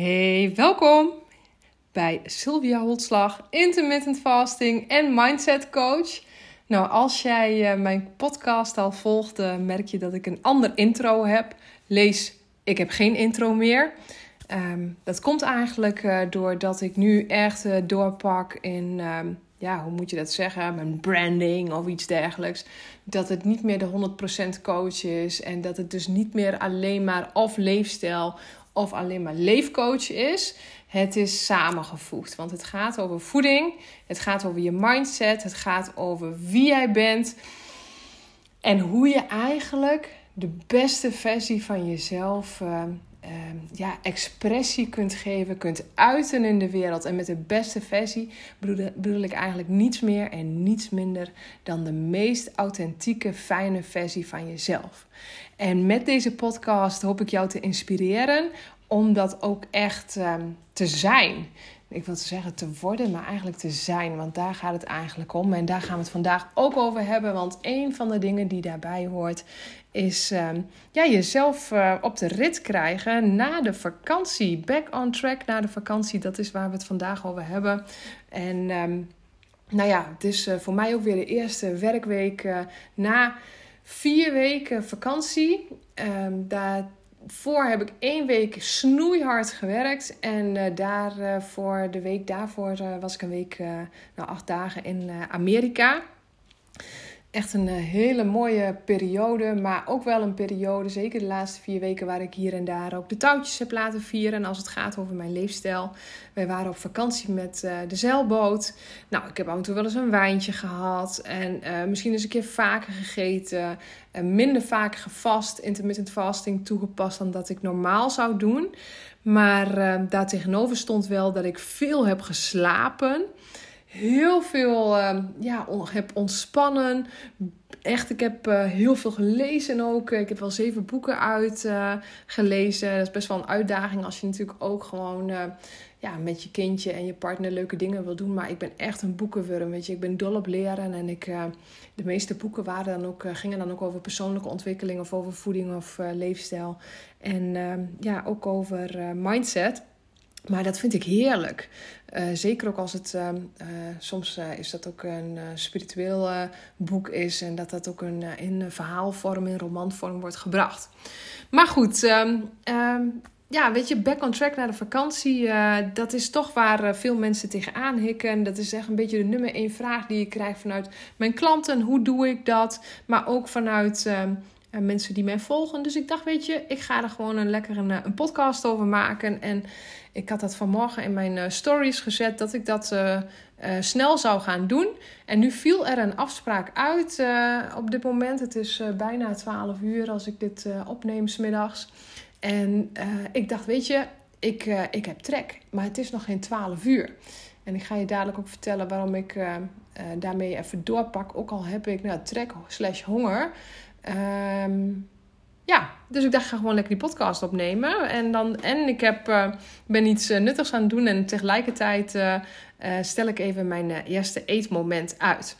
Hey, welkom bij Sylvia Holtslag, intermittent fasting en mindset coach. Nou, als jij uh, mijn podcast al volgt, uh, merk je dat ik een ander intro heb. Lees, ik heb geen intro meer. Um, dat komt eigenlijk uh, doordat ik nu echt doorpak in, um, ja, hoe moet je dat zeggen? Mijn branding of iets dergelijks. Dat het niet meer de 100% coach is en dat het dus niet meer alleen maar of leefstijl of alleen maar leefcoach is. Het is samengevoegd. Want het gaat over voeding, het gaat over je mindset, het gaat over wie jij bent en hoe je eigenlijk de beste versie van jezelf uh, uh, ja, expressie kunt geven, kunt uiten in de wereld. En met de beste versie bedoel, bedoel ik eigenlijk niets meer en niets minder dan de meest authentieke, fijne versie van jezelf. En met deze podcast hoop ik jou te inspireren om dat ook echt um, te zijn. Ik wil zeggen te worden, maar eigenlijk te zijn. Want daar gaat het eigenlijk om. En daar gaan we het vandaag ook over hebben. Want een van de dingen die daarbij hoort, is um, ja, jezelf uh, op de rit krijgen na de vakantie. Back on track na de vakantie. Dat is waar we het vandaag over hebben. En um, nou ja, het is uh, voor mij ook weer de eerste werkweek uh, na vier weken vakantie. Um, daar voor heb ik één week snoeihard gewerkt. En uh, daarvoor, de week daarvoor, uh, was ik een week, nou acht dagen in Amerika. Echt een hele mooie periode, maar ook wel een periode, zeker de laatste vier weken, waar ik hier en daar ook de touwtjes heb laten vieren. Als het gaat over mijn leefstijl. Wij waren op vakantie met de zeilboot. Nou, ik heb af en toe wel eens een wijntje gehad. En misschien eens een keer vaker gegeten minder vaak gevast, intermittent fasting toegepast dan dat ik normaal zou doen. Maar uh, daar tegenover stond wel dat ik veel heb geslapen. Heel veel uh, ja, heb ontspannen. Echt, ik heb uh, heel veel gelezen ook. Ik heb wel zeven boeken uitgelezen. dat is best wel een uitdaging als je natuurlijk ook gewoon ja, met je kindje en je partner leuke dingen wil doen. Maar ik ben echt een boekenwurm. Weet je, ik ben dol op leren. En ik, de meeste boeken waren dan ook, gingen dan ook over persoonlijke ontwikkeling of over voeding of leefstijl. En ja, ook over mindset. Maar dat vind ik heerlijk. Uh, zeker ook als het uh, uh, soms is dat ook een spiritueel boek is en dat dat ook een, in verhaalvorm, in romanvorm wordt gebracht. Maar goed, um, um, ja, weet je, back on track naar de vakantie, dat is toch waar veel mensen tegenaan hikken. Dat is echt een beetje de nummer één vraag die ik krijg vanuit mijn klanten. Hoe doe ik dat? Maar ook vanuit mensen die mij volgen. Dus ik dacht, weet je, ik ga er gewoon een lekker een, een podcast over maken. En ik had dat vanmorgen in mijn stories gezet dat ik dat snel zou gaan doen. En nu viel er een afspraak uit op dit moment. Het is bijna 12 uur als ik dit opneem smiddags. En ik dacht, weet je, ik, ik heb trek, maar het is nog geen 12 uur. En ik ga je dadelijk ook vertellen waarom ik daarmee even doorpak. Ook al heb ik nou, trek slash honger. Um, ja, dus ik dacht, ik ga gewoon lekker die podcast opnemen. En, dan, en ik heb, ben iets nuttigs aan het doen. En tegelijkertijd stel ik even mijn eerste eetmoment uit.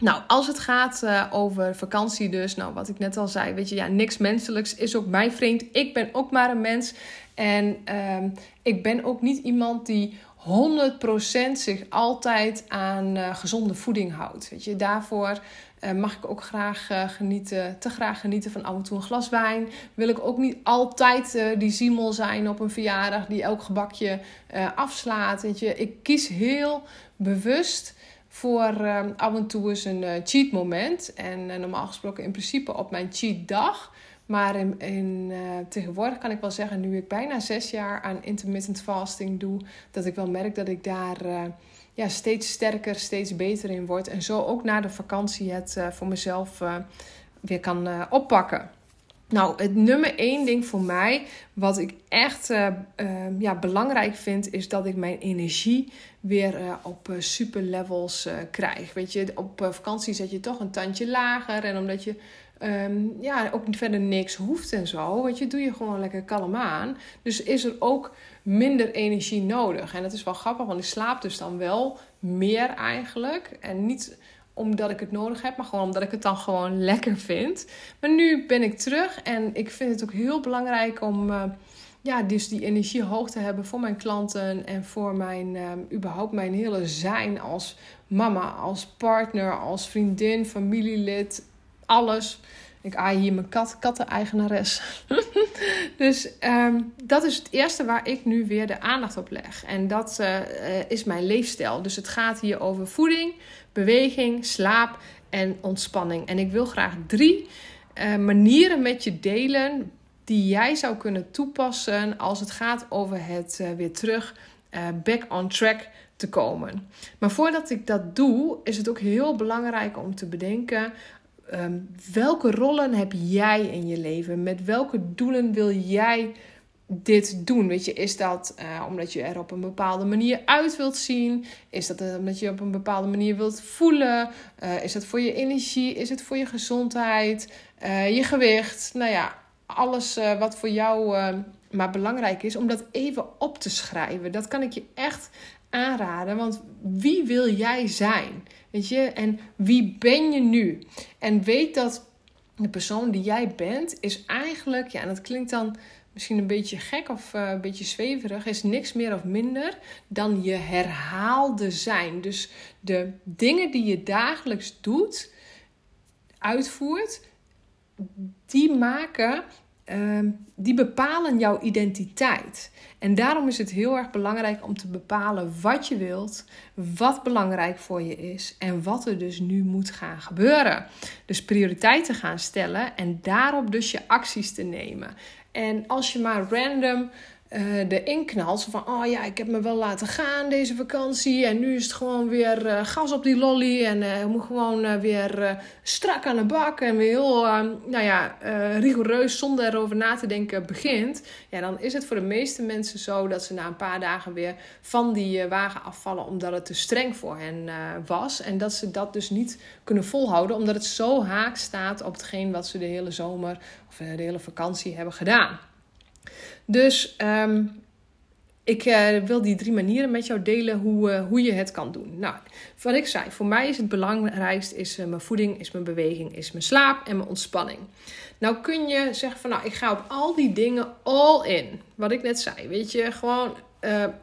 Nou, als het gaat over vakantie dus, nou wat ik net al zei, weet je, ja, niks menselijks is ook mij vreemd. Ik ben ook maar een mens en uh, ik ben ook niet iemand die 100% zich altijd aan gezonde voeding houdt. Weet je, daarvoor mag ik ook graag genieten, te graag genieten van af en toe een glas wijn. Wil ik ook niet altijd die ziemel zijn op een verjaardag die elk gebakje afslaat. Weet je, ik kies heel bewust voor af en toe eens een cheat moment. En normaal gesproken in principe op mijn cheat dag. Maar in tegenwoordig kan ik wel zeggen, nu ik bijna zes jaar aan intermittent fasting doe, dat ik wel merk dat ik daar ja, steeds sterker, steeds beter in word. En zo ook na de vakantie het voor mezelf weer kan oppakken. Nou, het nummer één ding voor mij, wat ik echt uh, ja, belangrijk vind, is dat ik mijn energie weer op super levels krijg. Weet je, op vakantie zet je toch een tandje lager. En omdat je um, ja, ook verder niks hoeft en zo, weet je, doe je gewoon lekker kalm aan. Dus is er ook minder energie nodig. En dat is wel grappig, want ik slaap dus dan wel meer eigenlijk. En niet omdat ik het nodig heb, maar gewoon omdat ik het dan gewoon lekker vind. Maar nu ben ik terug en ik vind het ook heel belangrijk om. Uh, ja, dus die energie hoog te hebben voor mijn klanten en voor mijn, ehm, überhaupt mijn hele zijn als mama, als partner, als vriendin, familielid, alles. Ik aai hier mijn kat, katteneigenares. dus ehm, dat is het eerste waar ik nu weer de aandacht op leg. En dat uh, is mijn leefstijl. Dus het gaat hier over voeding, beweging, slaap en ontspanning. En ik wil graag drie uh, manieren met je delen die jij zou kunnen toepassen als het gaat over het uh, weer terug back on track te komen. Maar voordat ik dat doe, is het ook heel belangrijk om te bedenken Ehm, welke rollen heb jij in je leven? Met welke doelen wil jij dit doen? Weet je, is dat uh, omdat je er op een bepaalde manier uit wilt zien? Is dat omdat je op een bepaalde manier wilt voelen? Uh, is dat voor je energie? Is het voor je gezondheid? Je gewicht? Nou ja, alles wat voor jou maar belangrijk is, om dat even op te schrijven. Dat kan ik je echt aanraden. Want wie wil jij zijn? Weet je, en wie ben je nu? En weet dat de persoon die jij bent, is eigenlijk, ja, en dat klinkt dan misschien een beetje gek of uh, een beetje zweverig, is niks meer of minder dan je herhaalde zijn. Dus de dingen die je dagelijks doet, uitvoert, die maken Ehm, die bepalen jouw identiteit. En daarom is het heel erg belangrijk om te bepalen wat je wilt, wat belangrijk voor je is en wat er dus nu moet gaan gebeuren. Dus prioriteiten gaan stellen en daarop dus je acties te nemen. En als je maar random uh, erin knalt. van, oh ja, ik heb me wel laten gaan deze vakantie. En nu is het gewoon weer uh, gas op die lolly. En uh, moet gewoon weer strak aan de bak. En weer heel, nou ja, rigoureus zonder erover na te denken begint. Ja, dan is het voor de meeste mensen zo dat ze na een paar dagen weer van die wagen afvallen. Omdat het te streng voor hen was. En dat ze dat dus niet kunnen volhouden. Omdat het zo haak staat op hetgeen wat ze de hele zomer of de hele vakantie hebben gedaan. Dus ehm, ik uh, wil die drie manieren met jou delen hoe, uh, hoe je het kan doen. Nou, wat ik zei, voor mij is het belangrijkste is, uh, mijn voeding, is mijn beweging, is mijn slaap en mijn ontspanning. Nou kun je zeggen van nou, ik ga op al die dingen all in. Wat ik net zei, weet je, gewoon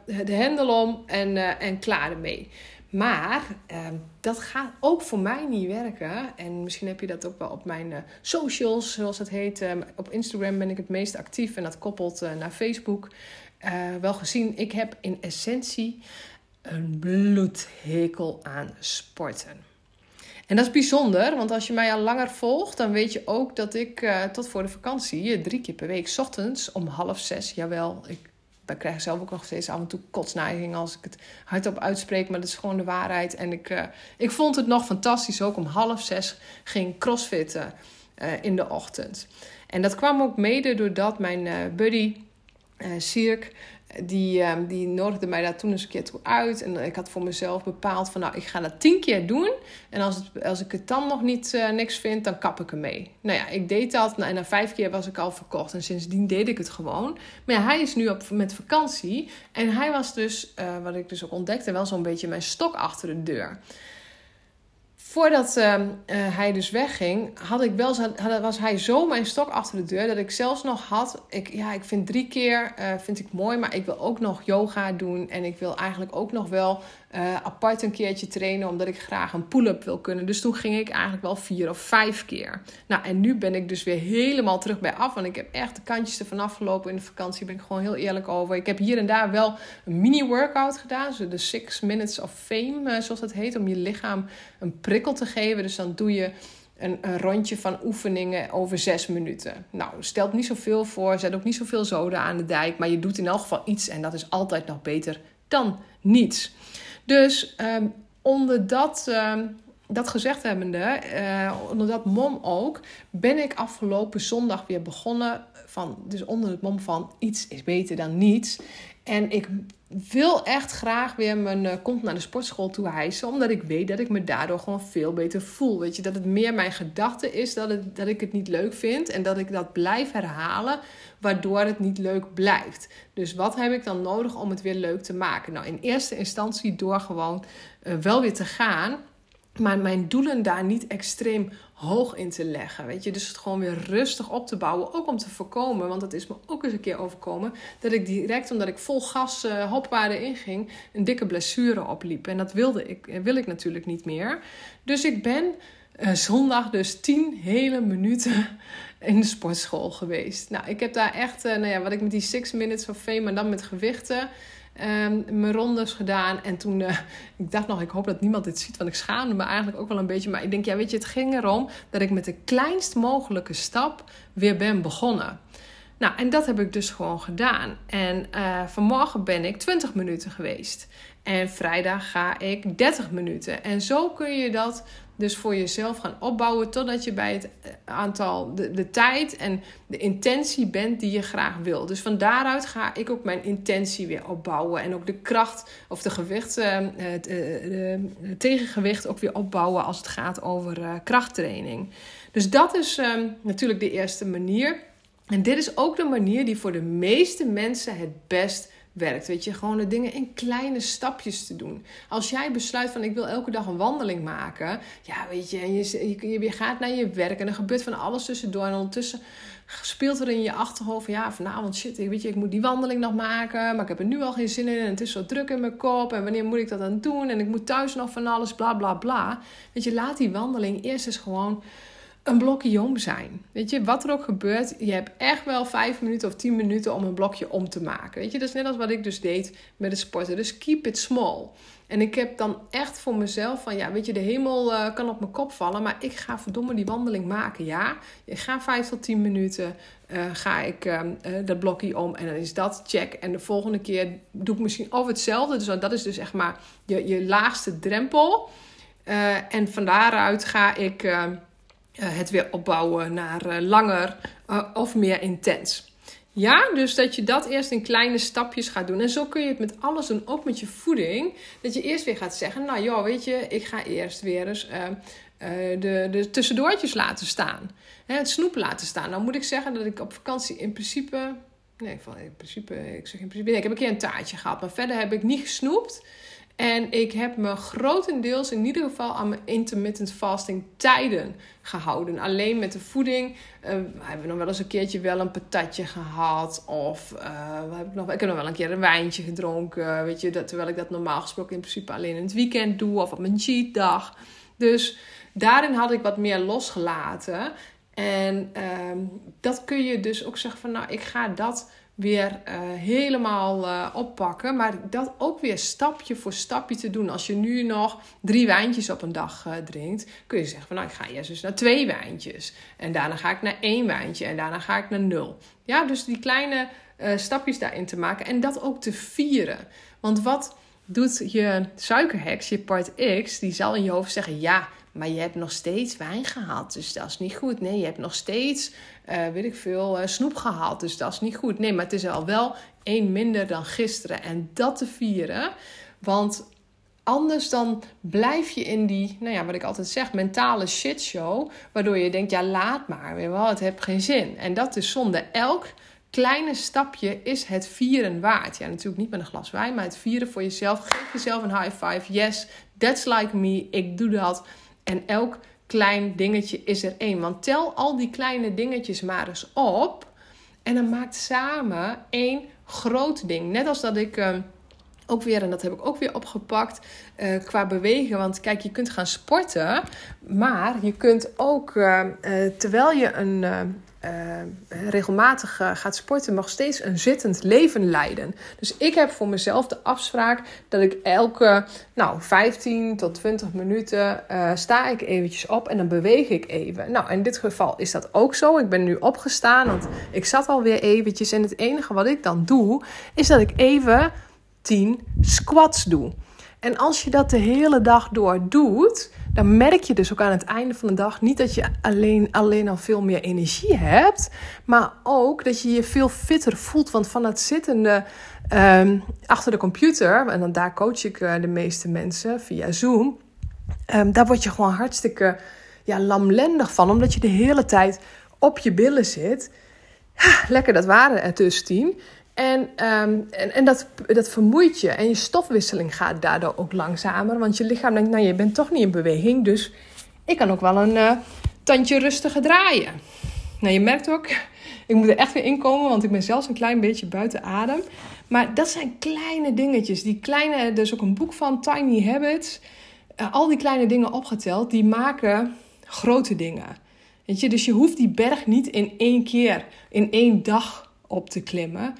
de hendel om en, en klaar ermee. Maar ehm, dat gaat ook voor mij niet werken. En misschien heb je dat ook wel op mijn uh, socials, zoals het heet. Ehm, op Instagram ben ik het meest actief en dat koppelt uh, naar Facebook. Uh, wel gezien, ik heb in essentie een bloedhekel aan sporten. En dat is bijzonder, want als je mij al langer volgt, dan weet je ook dat ik tot voor de vakantie drie keer per week, ochtends om half zes, jawel, ik wij krijgen zelf ook nog steeds af en toe kotsneiging als ik het hardop uitspreek. Maar dat is gewoon de waarheid. En ik, uh, ik vond het nog fantastisch. Ook om half zes ging crossfitten uh, in de ochtend. En dat kwam ook mede doordat mijn uh, buddy, Sirk, die, um, die nodigde mij daar toen eens een keer toe uit. En ik had voor mezelf bepaald van nou, ik ga dat tien keer doen. En als, het, als ik het dan nog niet uh, niks vind, dan kap ik ermee. Nou ja, ik deed dat. En na vijf keer was ik al verkocht. En sindsdien deed ik het gewoon. Maar hij is nu op, met vakantie. En hij was dus, uh, wat ik dus ook ontdekte, wel zo'n beetje mijn stok achter de deur voordat uh, uh, hij dus wegging, had ik wel, was hij zo mijn stok achter de deur dat ik zelfs nog had. Ik, ja, ik vind drie keer uh, vind ik mooi, maar ik wil ook nog yoga doen. En ik wil eigenlijk ook nog wel uh, apart een keertje trainen, omdat ik graag een pull-up wil kunnen. Dus toen ging ik eigenlijk wel vier of vijf keer. Nou, en nu ben ik dus weer helemaal terug bij af. Want ik heb echt de kantjes ervan afgelopen in de vakantie. Ben ik gewoon heel eerlijk over. Ik heb hier en daar wel een mini-workout gedaan. Dus de Six Minutes of Fame, uh, zoals dat heet. Om je lichaam een prikkel te geven. Dus dan doe je een, een, rondje van oefeningen over zes minuten. Nou, stelt niet zoveel voor, zet ook niet zoveel zoden aan de dijk, maar je doet in elk geval iets en dat is altijd nog beter dan niets. Dus um, onder dat, um, dat gezegd hebbende, uh, onder dat mom ook, ben ik afgelopen zondag weer begonnen. Van, dus onder het mom van iets is beter dan niets. En ik wil echt graag weer mijn uh, kont naar de sportschool toe hijsen. Omdat ik weet dat ik me daardoor gewoon veel beter voel. Weet je, dat het meer mijn gedachte is dat, het, dat ik het niet leuk vind. En dat ik dat blijf herhalen, waardoor het niet leuk blijft. Dus wat heb ik dan nodig om het weer leuk te maken? Nou, in eerste instantie door gewoon uh, wel weer te gaan maar mijn doelen daar niet extreem hoog in te leggen. Weet je, dus het gewoon weer rustig op te bouwen. Ook om te voorkomen, want dat is me ook eens een keer overkomen. Dat ik direct, omdat ik vol gas uh, hopwaarde inging, een dikke blessure opliep. En dat wilde ik, eh, wil ik natuurlijk niet meer. Dus ik ben uh, zondag dus tien hele minuten in de sportschool geweest. Nou, ik heb daar echt, nou ja, wat ik met die six minutes of fame, maar dan met gewichten um, mijn rondes gedaan. En toen, uh, ik dacht nog, ik hoop dat niemand dit ziet, want ik schaamde me eigenlijk ook wel een beetje. Maar ik denk, ja, weet je, het ging erom dat ik met de kleinst mogelijke stap weer ben begonnen. Nou, en dat heb ik dus gewoon gedaan. En uh, vanmorgen ben ik 20 minuten geweest. En vrijdag ga ik 30 minuten. En zo kun je dat dus voor jezelf gaan opbouwen totdat je bij het eh, aantal, de, de tijd en de intentie bent die je graag wil. Dus van daaruit ga ik ook mijn intentie weer opbouwen en ook de kracht of de gewicht, uh, het, uh, tegengewicht ook weer opbouwen als het gaat over krachttraining. Dus dat is ehm, natuurlijk de eerste manier. En dit is ook de manier die voor de meeste mensen het best werkt. Weet je, gewoon de dingen in kleine stapjes te doen. Als jij besluit van ik wil elke dag een wandeling maken. Ja, weet je, en je, je, je gaat naar je werk en er gebeurt van alles tussendoor. En ondertussen speelt er in je achterhoofd ja, vanavond shit, weet je, ik moet die wandeling nog maken. Maar ik heb er nu al geen zin in en het is zo druk in mijn kop. En wanneer moet ik dat dan doen? En ik moet thuis nog van alles, bla bla bla. Weet je, laat die wandeling eerst eens gewoon een blokje om zijn. Weet je, wat er ook gebeurt, je hebt echt wel vijf minuten of tien minuten om een blokje om te maken. Weet je, dat is net als wat ik dus deed met het sporten. Dus keep it small. En ik heb dan echt voor mezelf van, ja, weet je, de hemel uh, kan op mijn kop vallen, maar ik ga verdomme die wandeling maken. Ja, ik ga vijf tot tien minuten, uh, ga ik uh, dat blokje om en dan is dat check. En de volgende keer doe ik misschien over hetzelfde. Dus dat is dus echt maar je, je laagste drempel. en van daaruit ga ik uh, het weer opbouwen naar uh, langer uh, of meer intens. Ja, dus dat je dat eerst in kleine stapjes gaat doen. En zo kun je het met alles doen, ook met je voeding. Dat je eerst weer gaat zeggen, nou joh, weet je, ik ga eerst weer eens de, de tussendoortjes laten staan. Hè, het snoep laten staan. Nou moet ik zeggen dat ik op vakantie in principe... Nee, in principe, ik zeg in principe, nee, ik heb een keer een taartje gehad. Maar verder heb ik niet gesnoept. En ik heb me grotendeels in ieder geval aan mijn intermittent fasting tijden gehouden. Alleen met de voeding uh, hebben we nog wel eens een keertje wel een patatje gehad. Of uh, heb ik, nog, ik heb nog wel een keer een wijntje gedronken. Weet je, dat, terwijl ik dat normaal gesproken in principe alleen in het weekend doe. Of op mijn cheat dag. Dus daarin had ik wat meer losgelaten. En uh, dat kun je dus ook zeggen van nou, ik ga dat weer uh, helemaal uh, oppakken. Maar dat ook weer stapje voor stapje te doen. Als je nu nog drie wijntjes op een dag uh, drinkt, kun je zeggen van nou, ik ga eerst naar twee wijntjes. En daarna ga ik naar één wijntje en daarna ga ik naar nul. Ja, dus die kleine stapjes daarin te maken en dat ook te vieren. Want wat doet je suikerheks, je part X, die zal in je hoofd zeggen: ja, maar je hebt nog steeds wijn gehad, dus dat is niet goed. Nee, je hebt nog steeds, uh, weet ik veel, uh, snoep gehad, dus dat is niet goed. Nee, maar het is al wel één minder dan gisteren. En dat te vieren, want anders dan blijf je in die, nou ja, wat ik altijd zeg, mentale shitshow. Waardoor je denkt, ja, laat maar, weet wel, het heeft geen zin. En dat is zonde. Elk kleine stapje is het vieren waard. Ja, natuurlijk niet met een glas wijn, maar het vieren voor jezelf. Geef jezelf een high five. Yes, that's like me. Ik doe dat. En elk klein dingetje is er één. Want tel al die kleine dingetjes maar eens op. En dan maakt samen één groot ding. Net als dat ik. Uh, ook weer, en dat heb ik ook weer opgepakt, uh, qua bewegen. Want kijk, je kunt gaan sporten, maar je kunt ook, uh, terwijl je een, uh, regelmatig uh, gaat sporten, nog steeds een zittend leven leiden. Dus ik heb voor mezelf de afspraak dat ik elke nou, 15 tot 20 minuten uh, sta ik eventjes op en dan beweeg ik even. Nou, in dit geval is dat ook zo. Ik ben nu opgestaan, want ik zat alweer eventjes. En het enige wat ik dan doe, is dat ik even 10 squats doe. En als je dat de hele dag door doet, dan merk je dus ook aan het einde van de dag niet dat je alleen, alleen al veel meer energie hebt, maar ook dat je je veel fitter voelt. Want van het zittende um, achter de computer, en dan daar coach ik uh, de meeste mensen via Zoom, um, daar word je gewoon hartstikke ja, lamlendig van, omdat je de hele tijd op je billen zit. lekker dat waren er dus tien. En, ehm, en, en dat, dat vermoeit je. En je stofwisseling gaat daardoor ook langzamer. Want je lichaam denkt, nou je bent toch niet in beweging. Dus ik kan ook wel een uh, tandje rustiger draaien. Nou, je merkt ook, ik moet er echt weer inkomen, want ik ben zelfs een klein beetje buiten adem. Maar dat zijn kleine dingetjes. Die kleine, er is ook een boek van, Tiny Habits. Uh, al die kleine dingen opgeteld, die maken grote dingen. Weet je, dus je hoeft die berg niet in één keer, in één dag op te klimmen.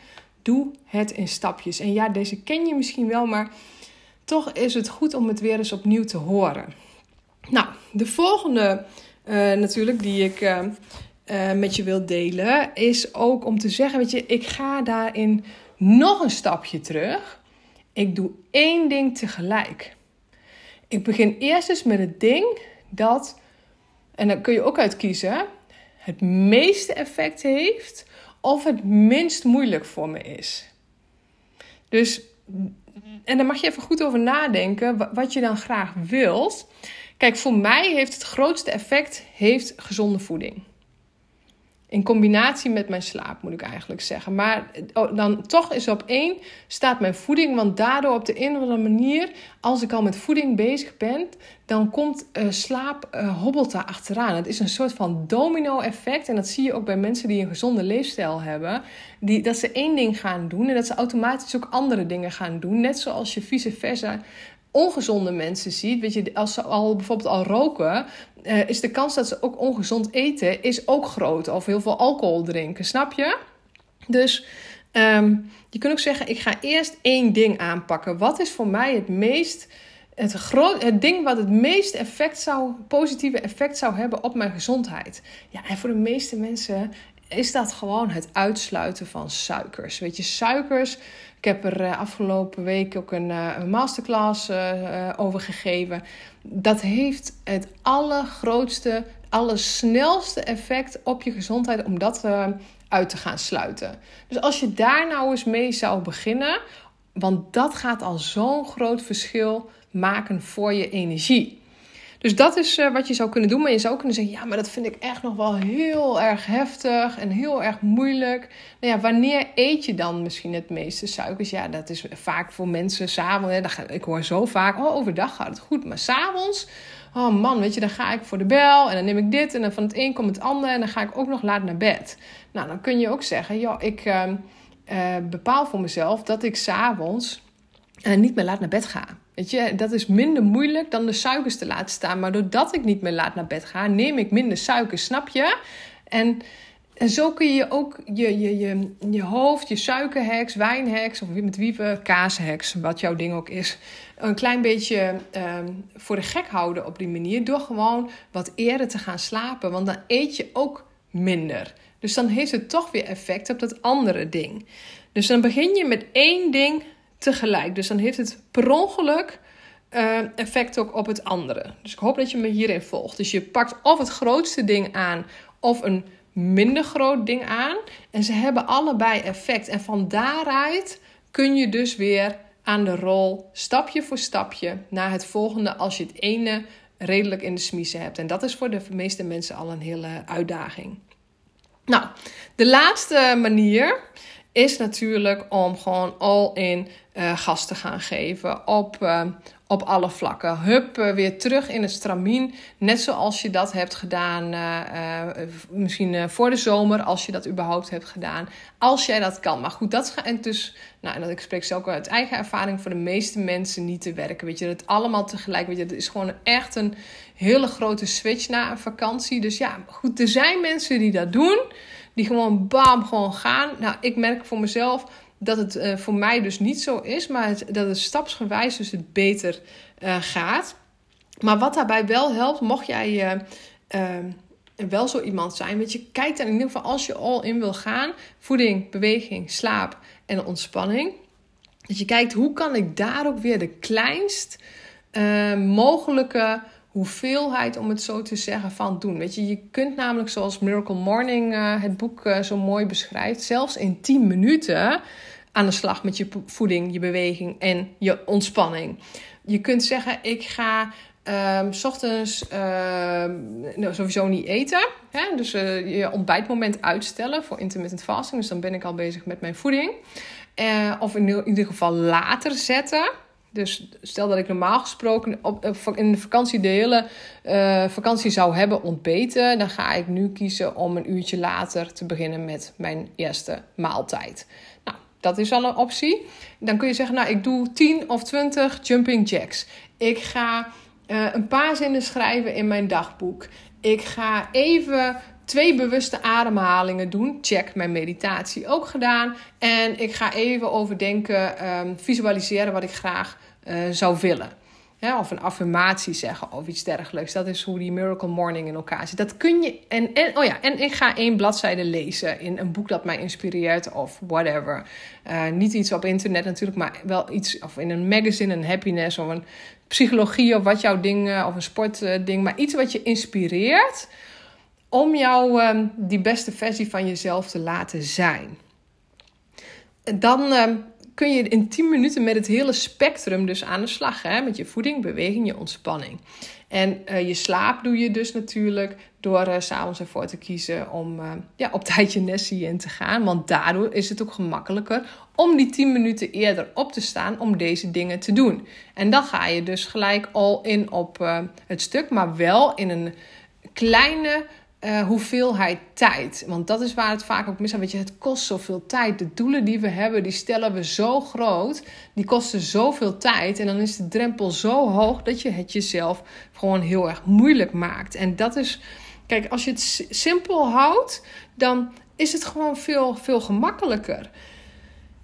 Doe het in stapjes. En ja, deze ken je misschien wel, maar toch is het goed om het weer eens opnieuw te horen. Nou, de volgende uh, natuurlijk die ik uh, uh, met je wil delen, is ook om te zeggen, weet je, ik ga daarin nog een stapje terug. Ik doe één ding tegelijk. Ik begin eerst eens met het ding dat, en dan kun je ook uitkiezen, het meeste effect heeft of het minst moeilijk voor me is. Dus, en daar mag je even goed over nadenken wat je dan graag wilt. Kijk, voor mij heeft het grootste effect heeft gezonde voeding. In combinatie met mijn slaap, moet ik eigenlijk zeggen. Maar oh, dan toch is op één staat mijn voeding. Want daardoor op de een of andere manier, als ik al met voeding bezig ben, dan komt uh, slaap uh, hobbelt daar achteraan. Het is een soort van domino-effect. En dat zie je ook bij mensen die een gezonde leefstijl hebben. Die, dat ze één ding gaan doen en dat ze automatisch ook andere dingen gaan doen. Net zoals je vice versa ongezonde mensen ziet, weet je, als ze al bijvoorbeeld al roken, uh, is de kans dat ze ook ongezond eten is ook groot. Of heel veel alcohol drinken, snap je? Dus um, je kunt ook zeggen, ik ga eerst één ding aanpakken. Wat is voor mij het meest, het, groot, het ding wat het meest effect zou, positieve effect zou hebben op mijn gezondheid? Ja, en voor de meeste mensen is dat gewoon het uitsluiten van suikers. Weet je, suikers. Ik heb er uh, afgelopen week ook een, een masterclass uh, over gegeven. Dat heeft het allergrootste, allersnelste effect op je gezondheid om dat uit te gaan sluiten. Dus als je daar nou eens mee zou beginnen, want dat gaat al zo'n groot verschil maken voor je energie. Dus dat is uh, wat je zou kunnen doen. Maar je zou kunnen zeggen: ja, maar dat vind ik echt nog wel heel erg heftig en heel erg moeilijk. Nou ja, wanneer eet je dan misschien het meeste suikers? Ja, dat is vaak voor mensen s'avonds. Ik hoor zo vaak: oh, overdag gaat het goed. Maar s'avonds, oh man, weet je, dan ga ik voor de bel en dan neem ik dit en dan van het een komt het ander en dan ga ik ook nog laat naar bed. Nou, dan kun je ook zeggen: ja, ik uh, uh, bepaal voor mezelf dat ik s'avonds uh, niet meer laat naar bed ga. Weet je, dat is minder moeilijk dan de suikers te laten staan. Maar doordat ik niet meer laat naar bed ga, neem ik minder suiker, snap je? En, en zo kun je ook je, je, je, je hoofd, je suikerheks, wijnheks of met wieven, kaasheks, wat jouw ding ook is, een klein beetje um, voor de gek houden op die manier. Door gewoon wat eerder te gaan slapen. Want dan eet je ook minder. Dus dan heeft het toch weer effect op dat andere ding. Dus dan begin je met één ding tegelijk. Dus dan heeft het per ongeluk uh, effect ook op het andere. Dus ik hoop dat je me hierin volgt. Dus je pakt of het grootste ding aan of een minder groot ding aan. En ze hebben allebei effect. En van daaruit kun je dus weer aan de rol, stapje voor stapje, naar het volgende als je het ene redelijk in de smiezen hebt. En dat is voor de meeste mensen al een hele uitdaging. Nou, de laatste manier is natuurlijk om gewoon all in uh, gas te gaan geven op, uh, op alle vlakken. Hup, uh, weer terug in het stramien. Net zoals je dat hebt gedaan, misschien voor de zomer, als je dat überhaupt hebt gedaan. Als jij dat kan. Maar goed, dat gaat dus, nou, en dat ik spreek ook uit eigen ervaring, voor de meeste mensen niet te werken. Weet je, dat allemaal tegelijk. Weet je, het is gewoon echt een hele grote switch na een vakantie. Dus ja, goed, er zijn mensen die dat doen. Die gewoon bam, gewoon gaan. Nou, ik merk voor mezelf dat het uh, voor mij dus niet zo is, maar dat het stapsgewijs dus het beter uh, gaat. Maar wat daarbij wel helpt, mocht jij uh, wel zo iemand zijn, weet je, kijk dan in ieder geval als je al in wil gaan, voeding, beweging, slaap en ontspanning. Dat je kijkt hoe kan ik daar ook weer de kleinst mogelijke hoeveelheid, om het zo te zeggen, van doen. Weet je, je kunt namelijk, zoals Miracle Morning uh, het boek uh, zo mooi beschrijft, zelfs in 10 minuten aan de slag met je voeding, je beweging en je ontspanning. Je kunt zeggen: Ik ga Um, s ochtends uh, nou, sowieso niet eten. Hè? Dus uh, je ontbijtmoment uitstellen voor intermittent fasting. Dus dan ben ik al bezig met mijn voeding. Of in ieder geval later zetten. Dus stel dat ik normaal gesproken op, in de vakantie de hele uh, vakantie zou hebben ontbeten, dan ga ik nu kiezen om een uurtje later te beginnen met mijn eerste maaltijd. Nou, dat is al een optie. Dan kun je zeggen, nou, ik doe 10 of 20 jumping jacks. Ik ga uh, een paar zinnen schrijven in mijn dagboek. Ik ga even twee bewuste ademhalingen doen. Check, mijn meditatie ook gedaan. En ik ga even overdenken, um, visualiseren wat ik graag uh, zou willen. Of een affirmatie zeggen of iets dergelijks. Dat is hoe die Miracle Morning in elkaar zit. Dat kun je. En, en, oh ja, en ik ga één bladzijde lezen in een boek dat mij inspireert of whatever. Uh, niet iets op internet natuurlijk, maar wel iets. Of in een magazine, een happiness of een psychologie of wat jouw ding. of een sportding. maar iets wat je inspireert om jou uh, die beste versie van jezelf te laten zijn. Dan uh, kun je in 10 minuten met het hele spectrum dus aan de slag. Hè? Met je voeding, beweging, je ontspanning. En uh, je slaap doe je dus natuurlijk door uh, s'avonds ervoor te kiezen om uh, ja, op tijd je nessie in te gaan. Want daardoor is het ook gemakkelijker om die 10 minuten eerder op te staan om deze dingen te doen. En dan ga je dus gelijk al in op het stuk, maar wel in een kleine uh, hoeveelheid tijd. Want dat is waar het vaak ook misgaat. Weet je, het kost zoveel tijd. De doelen die we hebben, die stellen we zo groot. Die kosten zoveel tijd. En dan is de drempel zo hoog dat je het jezelf gewoon heel erg moeilijk maakt. En dat is, kijk, als je het simpel houdt, dan is het gewoon veel, veel gemakkelijker.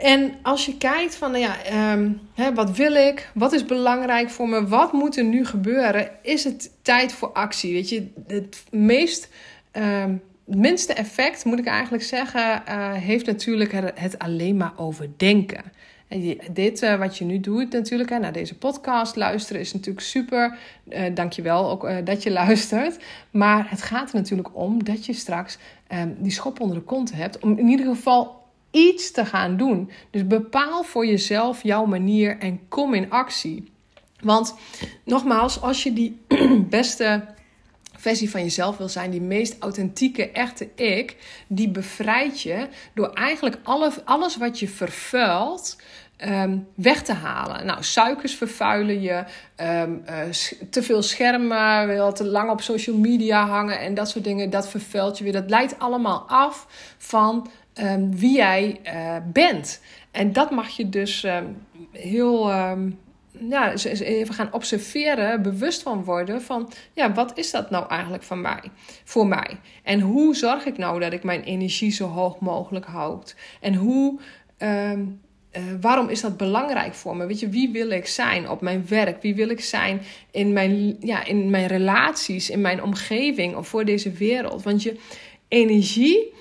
En als je kijkt van, nou ja, um, hè, wat wil ik? Wat is belangrijk voor me? Wat moet er nu gebeuren? Is het tijd voor actie? Weet je, het meest, um, minste effect, moet ik eigenlijk zeggen, uh, heeft natuurlijk het alleen maar over denken. En dit uh, wat je nu doet natuurlijk, hè, naar deze podcast luisteren is natuurlijk super. Uh, dankjewel ook uh, dat je luistert. Maar het gaat er natuurlijk om dat je straks um, die schop onder de kont hebt. Om in ieder geval iets te gaan doen. Dus bepaal voor jezelf jouw manier en kom in actie. Want nogmaals, als je die beste versie van jezelf wil zijn, die meest authentieke, echte ik, die bevrijdt je door eigenlijk alle, alles wat je vervuilt. Um, weg te halen. Nou, suikers vervuilen je, um, uh, te veel schermen, te lang op social media hangen en dat soort dingen, dat vervuilt je weer. Dat leidt allemaal af van um, wie jij uh, bent. En dat mag je dus um, heel um, ja, even gaan observeren, bewust van worden van ja, wat is dat nou eigenlijk van mij, voor mij? En hoe zorg ik nou dat ik mijn energie zo hoog mogelijk houd? En hoe. Uh, waarom is dat belangrijk voor me? Weet je, wie wil ik zijn op mijn werk? Wie wil ik zijn in mijn, ja, in mijn relaties, in mijn omgeving of voor deze wereld? Want je energie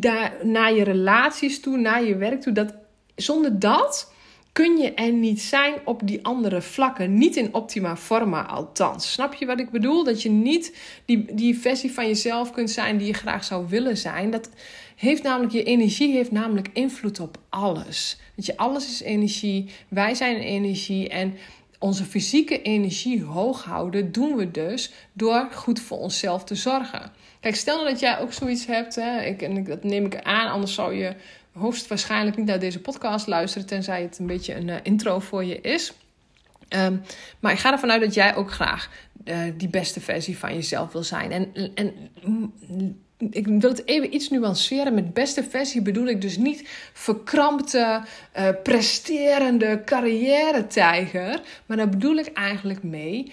daar, naar je relaties toe, naar je werk toe. Dat, zonder dat kun je er niet zijn op die andere vlakken. Niet in optima forma althans. Snap je wat ik bedoel? Dat je niet die, die versie van jezelf kunt zijn die je graag zou willen zijn. Dat heeft namelijk, je energie heeft namelijk invloed op alles. Weet je, alles is energie. Wij zijn energie. En onze fysieke energie hoog houden doen we dus door goed voor onszelf te zorgen. Kijk, stel nou dat jij ook zoiets hebt, hè, ik, en dat neem ik aan, anders zou je hoogstwaarschijnlijk niet naar deze podcast luisteren, tenzij het een beetje een uh, intro voor je is. Um, maar ik ga ervan uit dat jij ook graag uh, die beste versie van jezelf wil zijn. En, en ik wil het even iets nuanceren. Met beste versie bedoel ik dus niet verkrampte, uh, presterende carrière-tijger. Maar daar bedoel ik eigenlijk mee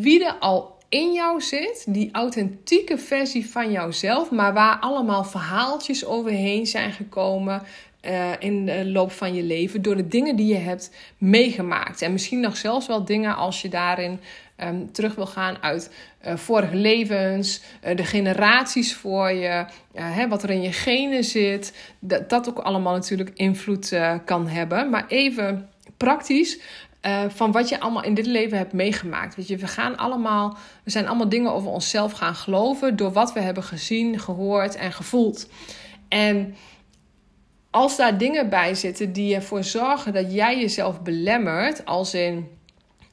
wie er al in jou zit, die authentieke versie van jouzelf, maar waar allemaal verhaaltjes overheen zijn gekomen uh, in de loop van je leven door de dingen die je hebt meegemaakt. En misschien nog zelfs wel dingen als je daarin um, terug wil gaan uit uh, vorige levens, uh, de generaties voor je, hè, wat er in je genen zit. Dat, dat ook allemaal natuurlijk invloed kan hebben. Maar even praktisch. Van wat je allemaal in dit leven hebt meegemaakt. Weet je, we gaan allemaal, we zijn allemaal dingen over onszelf gaan geloven door wat we hebben gezien, gehoord en gevoeld. En als daar dingen bij zitten die ervoor zorgen dat jij jezelf belemmert, als in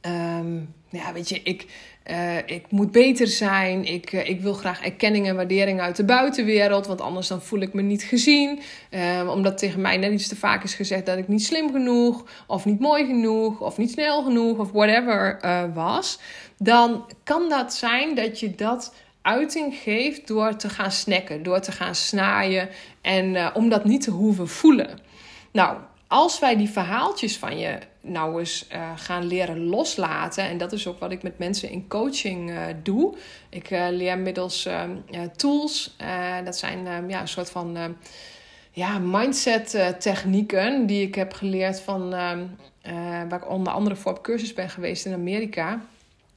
um, ja, weet je, ik, uh, ik moet beter zijn. Ik, uh, ik wil graag erkenning en waardering uit de buitenwereld. Want anders dan voel ik me niet gezien. Uh, omdat tegen mij net iets te vaak is gezegd dat ik niet slim genoeg. Of niet mooi genoeg. Of niet snel genoeg. Of whatever was. Dan kan dat zijn dat je dat uiting geeft door te gaan snacken. Door te gaan snaaien. En om dat niet te hoeven voelen. Nou, als wij die verhaaltjes van je nou eens uh, gaan leren loslaten. En dat is ook wat ik met mensen in coaching uh, doe. Ik uh, leer middels tools. dat zijn ja, een soort van ja, mindset technieken die ik heb geleerd van waar ik onder andere voor op cursus ben geweest in Amerika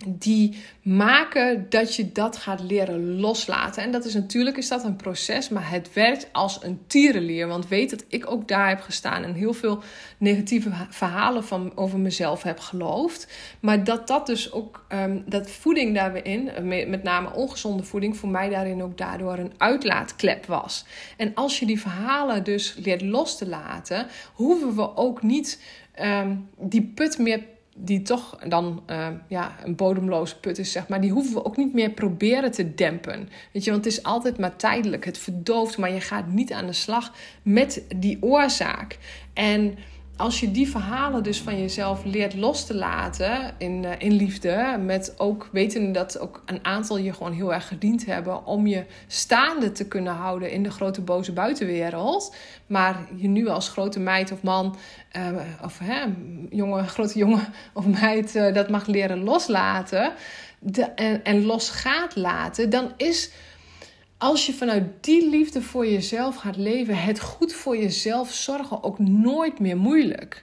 die maken dat je dat gaat leren loslaten. En dat is natuurlijk is dat een proces, maar het werkt als een tierenlier. Want weet dat ik ook daar heb gestaan en heel veel negatieve verhalen van, over mezelf heb geloofd. Maar dat dat dus ook, um, dat voeding daarin, met name ongezonde voeding, voor mij daarin ook daardoor een uitlaatklep was. En als je die verhalen dus leert los te laten, hoeven we ook niet um, die put meer die toch dan uh, ja, een bodemloze put is, zeg maar, die hoeven we ook niet meer proberen te dempen. Weet je, want het is altijd maar tijdelijk. Het verdooft, maar je gaat niet aan de slag met die oorzaak. En als je die verhalen dus van jezelf leert los te laten in, uh, in liefde, met ook weten dat ook een aantal je gewoon heel erg gediend hebben om je staande te kunnen houden in de grote boze buitenwereld, maar je nu als grote meid of man, uh, of hè, jonge, grote jongen of meid, uh, dat mag leren loslaten de, en, en los gaat laten, dan is als je vanuit die liefde voor jezelf gaat leven, het goed voor jezelf zorgen ook nooit meer moeilijk.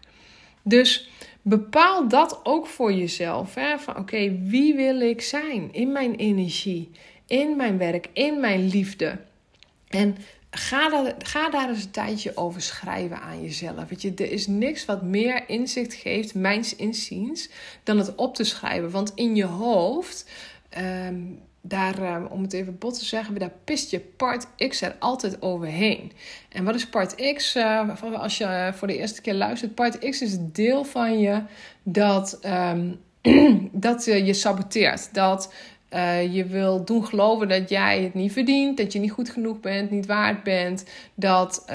Dus bepaal dat ook voor jezelf. Hè? Van oké, wie wil ik zijn in mijn energie, in mijn werk, in mijn liefde? En ga daar, ga daar eens een tijdje over schrijven aan jezelf. Weet je, er is niks wat meer inzicht geeft, mijns inziens, dan het op te schrijven. Want in je hoofd. Ehm, daar, eh, om het even bot te zeggen, daar pist je part X er altijd overheen. En wat is part X? Uh, als je voor de eerste keer luistert, part X is het deel van je dat, um, dat uh, je saboteert. Dat uh, je wil doen geloven dat jij het niet verdient, dat je niet goed genoeg bent, niet waard bent, dat,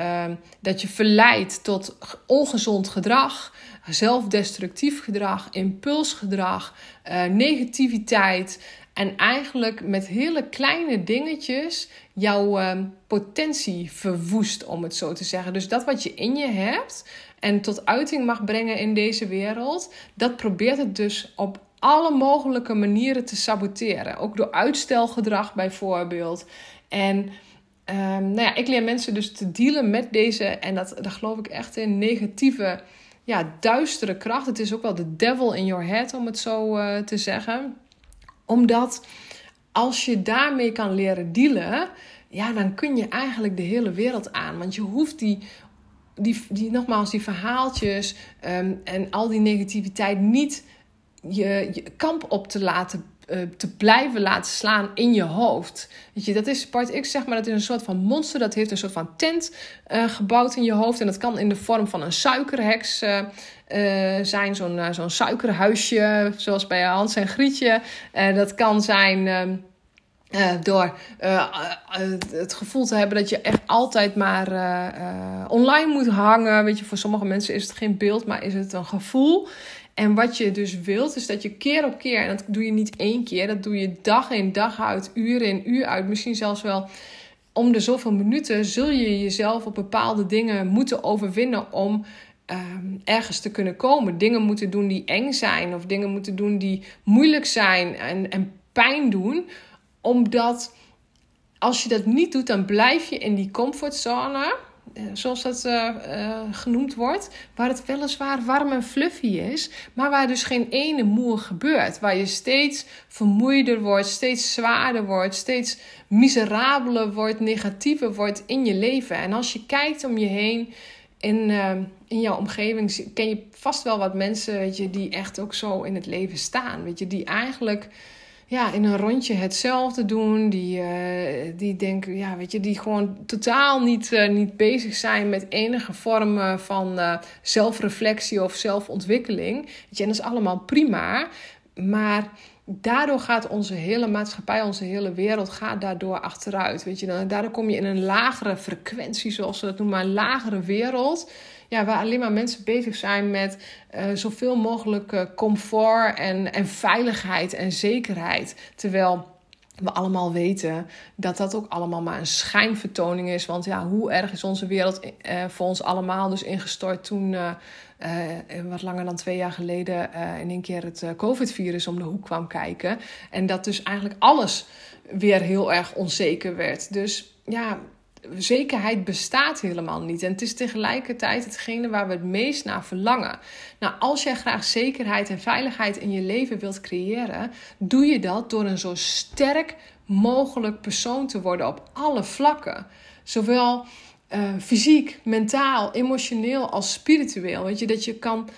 dat je verleidt tot ongezond gedrag, zelfdestructief gedrag, impulsgedrag, negativiteit. En eigenlijk met hele kleine dingetjes jouw uh, potentie verwoest, om het zo te zeggen. Dus dat wat je in je hebt en tot uiting mag brengen in deze wereld, dat probeert het dus op alle mogelijke manieren te saboteren. Ook door uitstelgedrag bijvoorbeeld. En um, nou ja, ik leer mensen dus te dealen met deze, en dat, daar geloof ik echt in, negatieve, ja, duistere kracht. Het is ook wel de devil in your head, om het zo uh, te zeggen omdat als je daarmee kan leren dealen, ja, dan kun je eigenlijk de hele wereld aan. Want je hoeft die, die, die nogmaals, die verhaaltjes um, en al die negativiteit niet je, kamp op te laten uh, te blijven laten slaan in je hoofd. Weet je, dat is part X, zeg maar, dat is een soort van monster. Dat heeft een soort van tent uh, gebouwd in je hoofd. En dat kan in de vorm van een suikerheks uh, zijn. Zo'n zo'n suikerhuisje, zoals bij Hans en Grietje. dat kan zijn... Uh, door het gevoel te hebben dat je echt altijd maar online moet hangen. Weet je, voor sommige mensen is het geen beeld, maar is het een gevoel. En wat je dus wilt, is dat je keer op keer, en dat doe je niet één keer, dat doe je dag in dag uit, uur in uur uit, misschien zelfs wel om de zoveel minuten, zul je jezelf op bepaalde dingen moeten overwinnen om ehm, ergens te kunnen komen. Dingen moeten doen die eng zijn, of dingen moeten doen die moeilijk zijn en, en pijn doen, omdat als je dat niet doet, dan blijf je in die comfortzone eh, zoals dat uh, uh, genoemd wordt, waar het weliswaar warm en fluffy is, maar waar dus geen ene moer gebeurt. Waar je steeds vermoeider wordt, steeds zwaarder wordt, steeds miserabeler wordt, negatiever wordt in je leven. En als je kijkt om je heen in, in jouw omgeving, ken je vast wel wat mensen weet je, die echt ook zo in het leven staan. Weet je, die eigenlijk ja, in een rondje hetzelfde doen. Die, uh, die denken, ja, weet je, die gewoon totaal niet, uh, niet bezig zijn met enige vorm van uh, zelfreflectie of zelfontwikkeling. Je, dat is allemaal prima. maar daardoor gaat onze hele maatschappij, onze hele wereld gaat daardoor achteruit. Weet je, dan, daardoor kom je in een lagere frequentie, zoals ze dat noemen, een lagere wereld. Ja, waar alleen maar mensen bezig zijn met uh, zoveel mogelijk uh, comfort en, en veiligheid en zekerheid. Terwijl we allemaal weten dat dat ook allemaal maar een schijnvertoning is. Want ja, hoe erg is onze wereld uh, voor ons allemaal dus ingestort toen uh, wat langer dan twee jaar geleden uh, in één keer het COVID-virus om de hoek kwam kijken. En dat dus eigenlijk alles weer heel erg onzeker werd. Dus ja, zekerheid bestaat helemaal niet. En het is tegelijkertijd hetgene waar we het meest naar verlangen. Nou, als jij graag zekerheid en veiligheid in je leven wilt creëren, doe je dat door een zo sterk mogelijk persoon te worden op alle vlakken. Zowel uh, fysiek, mentaal, emotioneel als spiritueel. Weet je, dat je kan.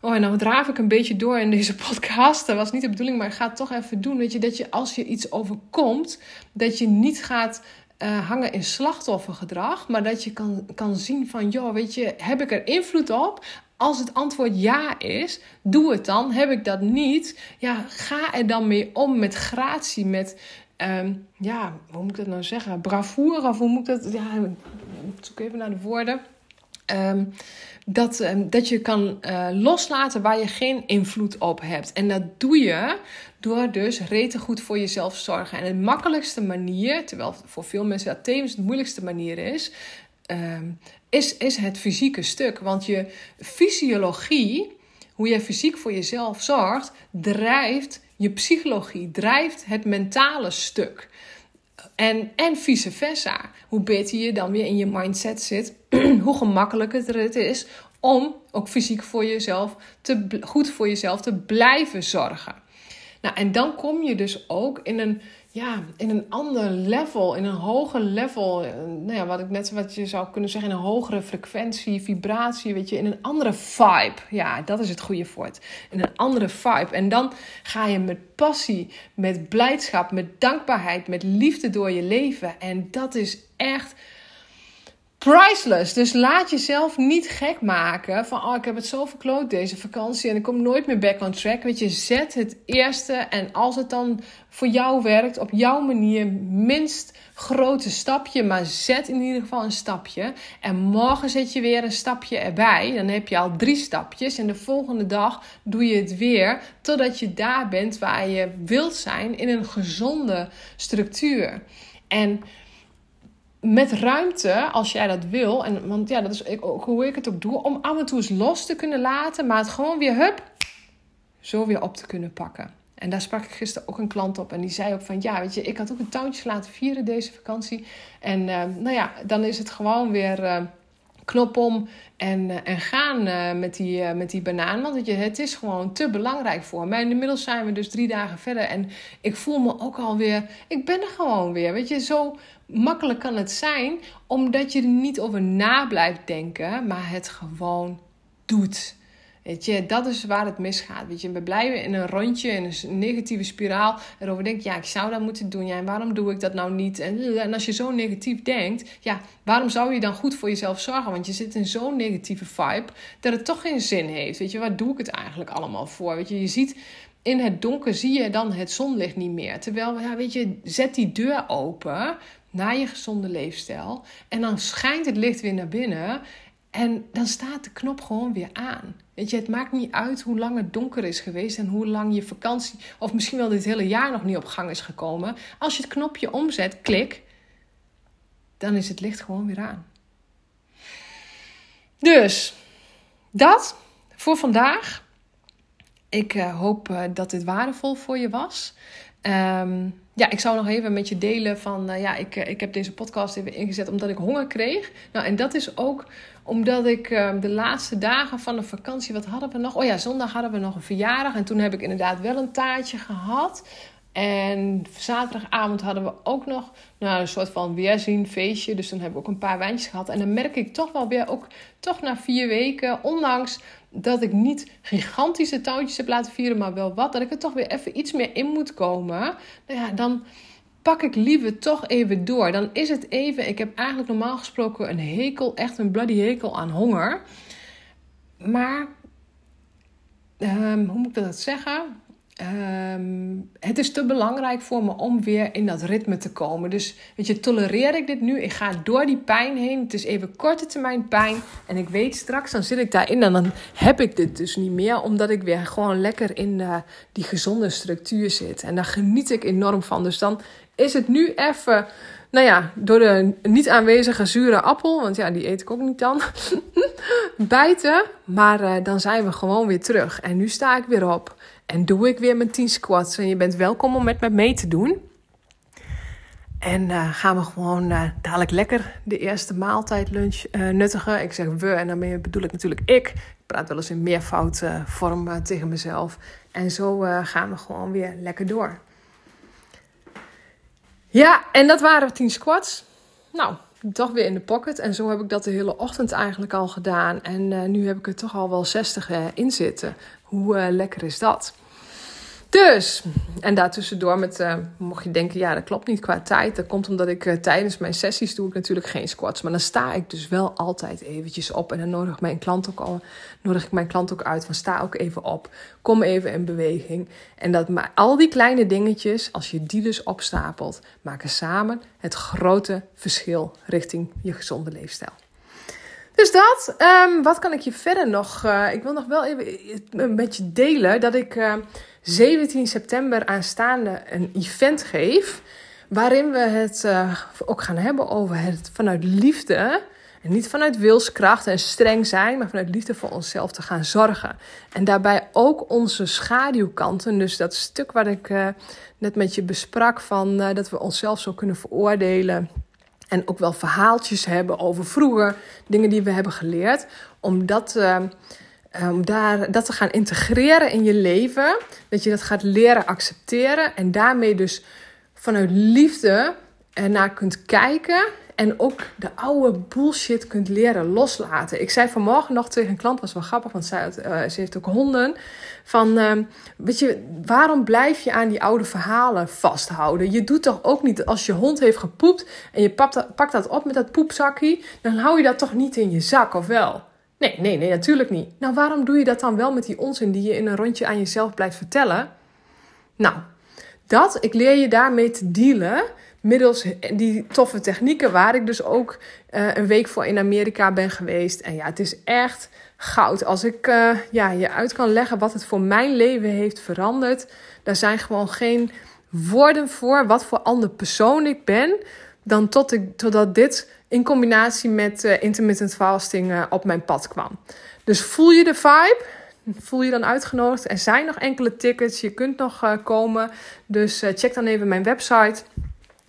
Oh, en nou draaf ik een beetje door in deze podcast. Dat was niet de bedoeling, maar ik ga het toch even doen. Weet je, dat je als je iets overkomt, dat je niet gaat uh, hangen in slachtoffergedrag. Maar dat je kan, kan zien van, joh, weet je, heb ik er invloed op? Als het antwoord ja is, doe het dan. Heb ik dat niet? Ja, ga er dan mee om met gratie, met, um, ja, hoe moet ik dat nou zeggen? Bravoure, of hoe moet ik dat... Ja, ik zoek even naar de woorden. Um, dat, um, dat je kan uh, loslaten waar je geen invloed op hebt. En dat doe je door dus rete goed voor jezelf zorgen. En de makkelijkste manier, terwijl voor veel mensen dat tevens de moeilijkste manier is, um, is, is het fysieke stuk. Want je fysiologie, hoe je fysiek voor jezelf zorgt, drijft je psychologie, drijft het mentale stuk. En, en vice versa. Hoe beter je dan weer in je mindset zit, hoe gemakkelijker het is om ook fysiek voor jezelf te, goed voor jezelf te blijven zorgen. Nou, en dan kom je dus ook in een, ja, in een ander level, in een hoger level. Eh, nou ja, wat ik net wat je zou kunnen zeggen, in een hogere frequentie, vibratie, weet je, in een andere vibe. Ja, dat is het goede woord. In een andere vibe. En dan ga je met passie, met blijdschap, met dankbaarheid, met liefde door je leven. En dat is echt priceless. Dus laat jezelf niet gek maken van, oh, ik heb het zo verkloot deze vakantie en ik kom nooit meer back on track. Weet je, zet het eerste en als het dan voor jou werkt, op jouw manier, minst grote stapje, maar zet in ieder geval een stapje. En morgen zet je weer een stapje erbij. Dan heb je al drie stapjes en de volgende dag doe je het weer totdat je daar bent waar je wilt zijn in een gezonde structuur. En met ruimte, als jij dat wil. En, want ja, dat is hoe ik het ook doe. Om af en toe eens los te kunnen laten. Maar het gewoon weer, hup, zo weer op te kunnen pakken. En daar sprak ik gisteren ook een klant op. En die zei ook van, ja, weet je, ik had ook een touwtje laten vieren deze vakantie. En uh, nou ja, dan is het gewoon weer... Uh, knop om en, uh, en gaan uh, met, die, uh, met die banaan. Want het is gewoon te belangrijk voor. En inmiddels zijn we dus drie dagen verder. En ik voel me ook alweer... Ik ben er gewoon weer. Weet je, zo makkelijk kan het zijn. Omdat je er niet over na blijft denken. Maar het gewoon doet. Weet je, dat is waar het misgaat. Weet je, we blijven in een rondje, in een negatieve spiraal. Erover denken, ja, ik zou dat moeten doen. Ja, en waarom doe ik dat nou niet? En, en als je zo negatief denkt, ja, waarom zou je dan goed voor jezelf zorgen? Want je zit in zo'n negatieve vibe dat het toch geen zin heeft. Weet je, waar doe ik het eigenlijk allemaal voor? Weet je, je ziet in het donker zie je dan het zonlicht niet meer. Terwijl, ja, weet je, zet die deur open naar je gezonde leefstijl. En dan schijnt het licht weer naar binnen. En dan staat de knop gewoon weer aan. Weet je, het maakt niet uit hoe lang het donker is geweest en hoe lang je vakantie, of misschien wel dit hele jaar nog niet op gang is gekomen. Als je het knopje omzet, klik, dan is het licht gewoon weer aan. Dus, dat voor vandaag. Ik uh, hoop uh, dat dit waardevol voor je was. Um, ja, ik zou nog even met je delen van, uh, ja, ik, ik heb deze podcast even ingezet omdat ik honger kreeg. Nou, en dat is ook omdat ik uh, de laatste dagen van de vakantie, wat hadden we nog? Oh ja, zondag hadden we nog een verjaardag. En toen heb ik inderdaad wel een taartje gehad. En zaterdagavond hadden we ook nog nou, een soort van weerzien feestje. Dus dan hebben we ook een paar wijntjes gehad. En dan merk ik toch wel weer, ook toch na vier weken, ondanks dat ik niet gigantische touwtjes heb laten vieren, maar wel wat, dat ik er toch weer even iets meer in moet komen. Nou ja, dan pak ik liever toch even door. Dan is het even, ik heb eigenlijk normaal gesproken een hekel, echt een bloody hekel aan honger. Maar, um, hoe moet ik dat zeggen? Ehm, het is te belangrijk voor me om weer in dat ritme te komen. Dus weet je, tolereer ik dit nu? Ik ga door die pijn heen. Het is even korte termijn pijn. En ik weet straks, dan zit ik daarin en dan heb ik dit dus niet meer. Omdat ik weer gewoon lekker in uh, die gezonde structuur zit. En daar geniet ik enorm van. Dus dan is het nu even nou ja, door de niet aanwezige zure appel, want ja, die eet ik ook niet dan, bijten. Maar uh, dan zijn we gewoon weer terug. En nu sta ik weer op en doe ik weer mijn 10 squats. En je bent welkom om met me mee te doen. En uh, gaan we gewoon uh, dadelijk lekker de eerste maaltijd lunch nuttigen. Ik zeg we en daarmee bedoel ik natuurlijk ik. Ik praat wel eens in meervoud vorm tegen mezelf. En zo gaan we gewoon weer lekker door. Ja, en dat waren 10 squats. Nou, toch weer in de pocket. En zo heb ik dat de hele ochtend eigenlijk al gedaan. En nu heb ik er toch al wel 60 uh, in zitten. Hoe lekker is dat? Dus, en daartussendoor met, uh, mocht je denken, ja, dat klopt niet qua tijd. Dat komt omdat ik uh, tijdens mijn sessies doe ik natuurlijk geen squats. Maar dan sta ik dus wel altijd eventjes op. En dan nodig mijn klant ook, al, nodig ik mijn klant ook uit van sta ook even op. Kom even in beweging. En dat, maar al die kleine dingetjes, als je die dus opstapelt, maken samen het grote verschil richting je gezonde leefstijl. Dus dat, um, wat kan ik je verder nog? Uh, ik wil nog wel even een beetje delen dat ik 17 september aanstaande een event geef. Waarin we het uh, ook gaan hebben over het vanuit liefde. En niet vanuit wilskracht en streng zijn, maar vanuit liefde voor onszelf te gaan zorgen. En daarbij ook onze schaduwkanten. Dus dat stuk wat ik uh, net met je besprak, van uh, dat we onszelf zo kunnen veroordelen. En ook wel verhaaltjes hebben over vroeger, dingen die we hebben geleerd. Om dat om daar, dat te gaan integreren in je leven. Dat je dat gaat leren accepteren. En daarmee dus vanuit liefde ernaar kunt kijken. En ook de oude bullshit kunt leren loslaten. Ik zei vanmorgen nog tegen een klant, was wel grappig, want zij, uh, ze heeft ook honden. Van, uh, weet je, waarom blijf je aan die oude verhalen vasthouden? Je doet toch ook niet, als je hond heeft gepoept en je pakt dat, pakt dat op met dat poepzakje, dan hou je dat toch niet in je zak, of wel? Nee, nee, nee, natuurlijk niet. Nou, waarom doe je dat dan wel met die onzin die je in een rondje aan jezelf blijft vertellen? Nou, dat, ik leer je daarmee te dealen middels die toffe technieken, waar ik dus ook uh, een week voor in Amerika ben geweest. En ja, het is echt goud. Als ik uh, ja, je uit kan leggen wat het voor mijn leven heeft veranderd, daar zijn gewoon geen woorden voor wat voor ander persoon ik ben, dan tot ik, totdat dit in combinatie met uh, intermittent fasting uh, op mijn pad kwam. Dus voel je de vibe? Voel je dan uitgenodigd? Er zijn nog enkele tickets. Je kunt nog uh, komen. Dus check dan even mijn website.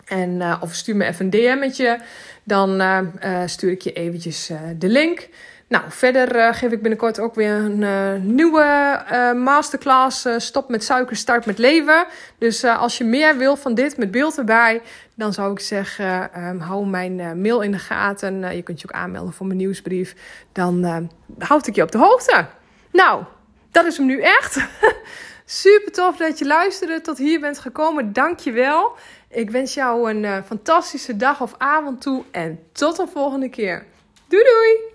En, of stuur me even een DM'tje. Dan stuur ik je eventjes de link. Nou, verder uh, geef ik binnenkort ook weer een uh, nieuwe uh, masterclass. Stop met suiker, start met leven. Dus als je meer wil van dit met beeld erbij, dan zou ik zeggen: um, hou mijn mail in de gaten. je kunt je ook aanmelden voor mijn nieuwsbrief. Dan houd ik je op de hoogte. Nou, dat is hem nu echt. Super tof dat je luisterde, tot hier bent gekomen. Dank je wel. Ik wens jou een fantastische dag of avond toe en tot de volgende keer. Doei doei!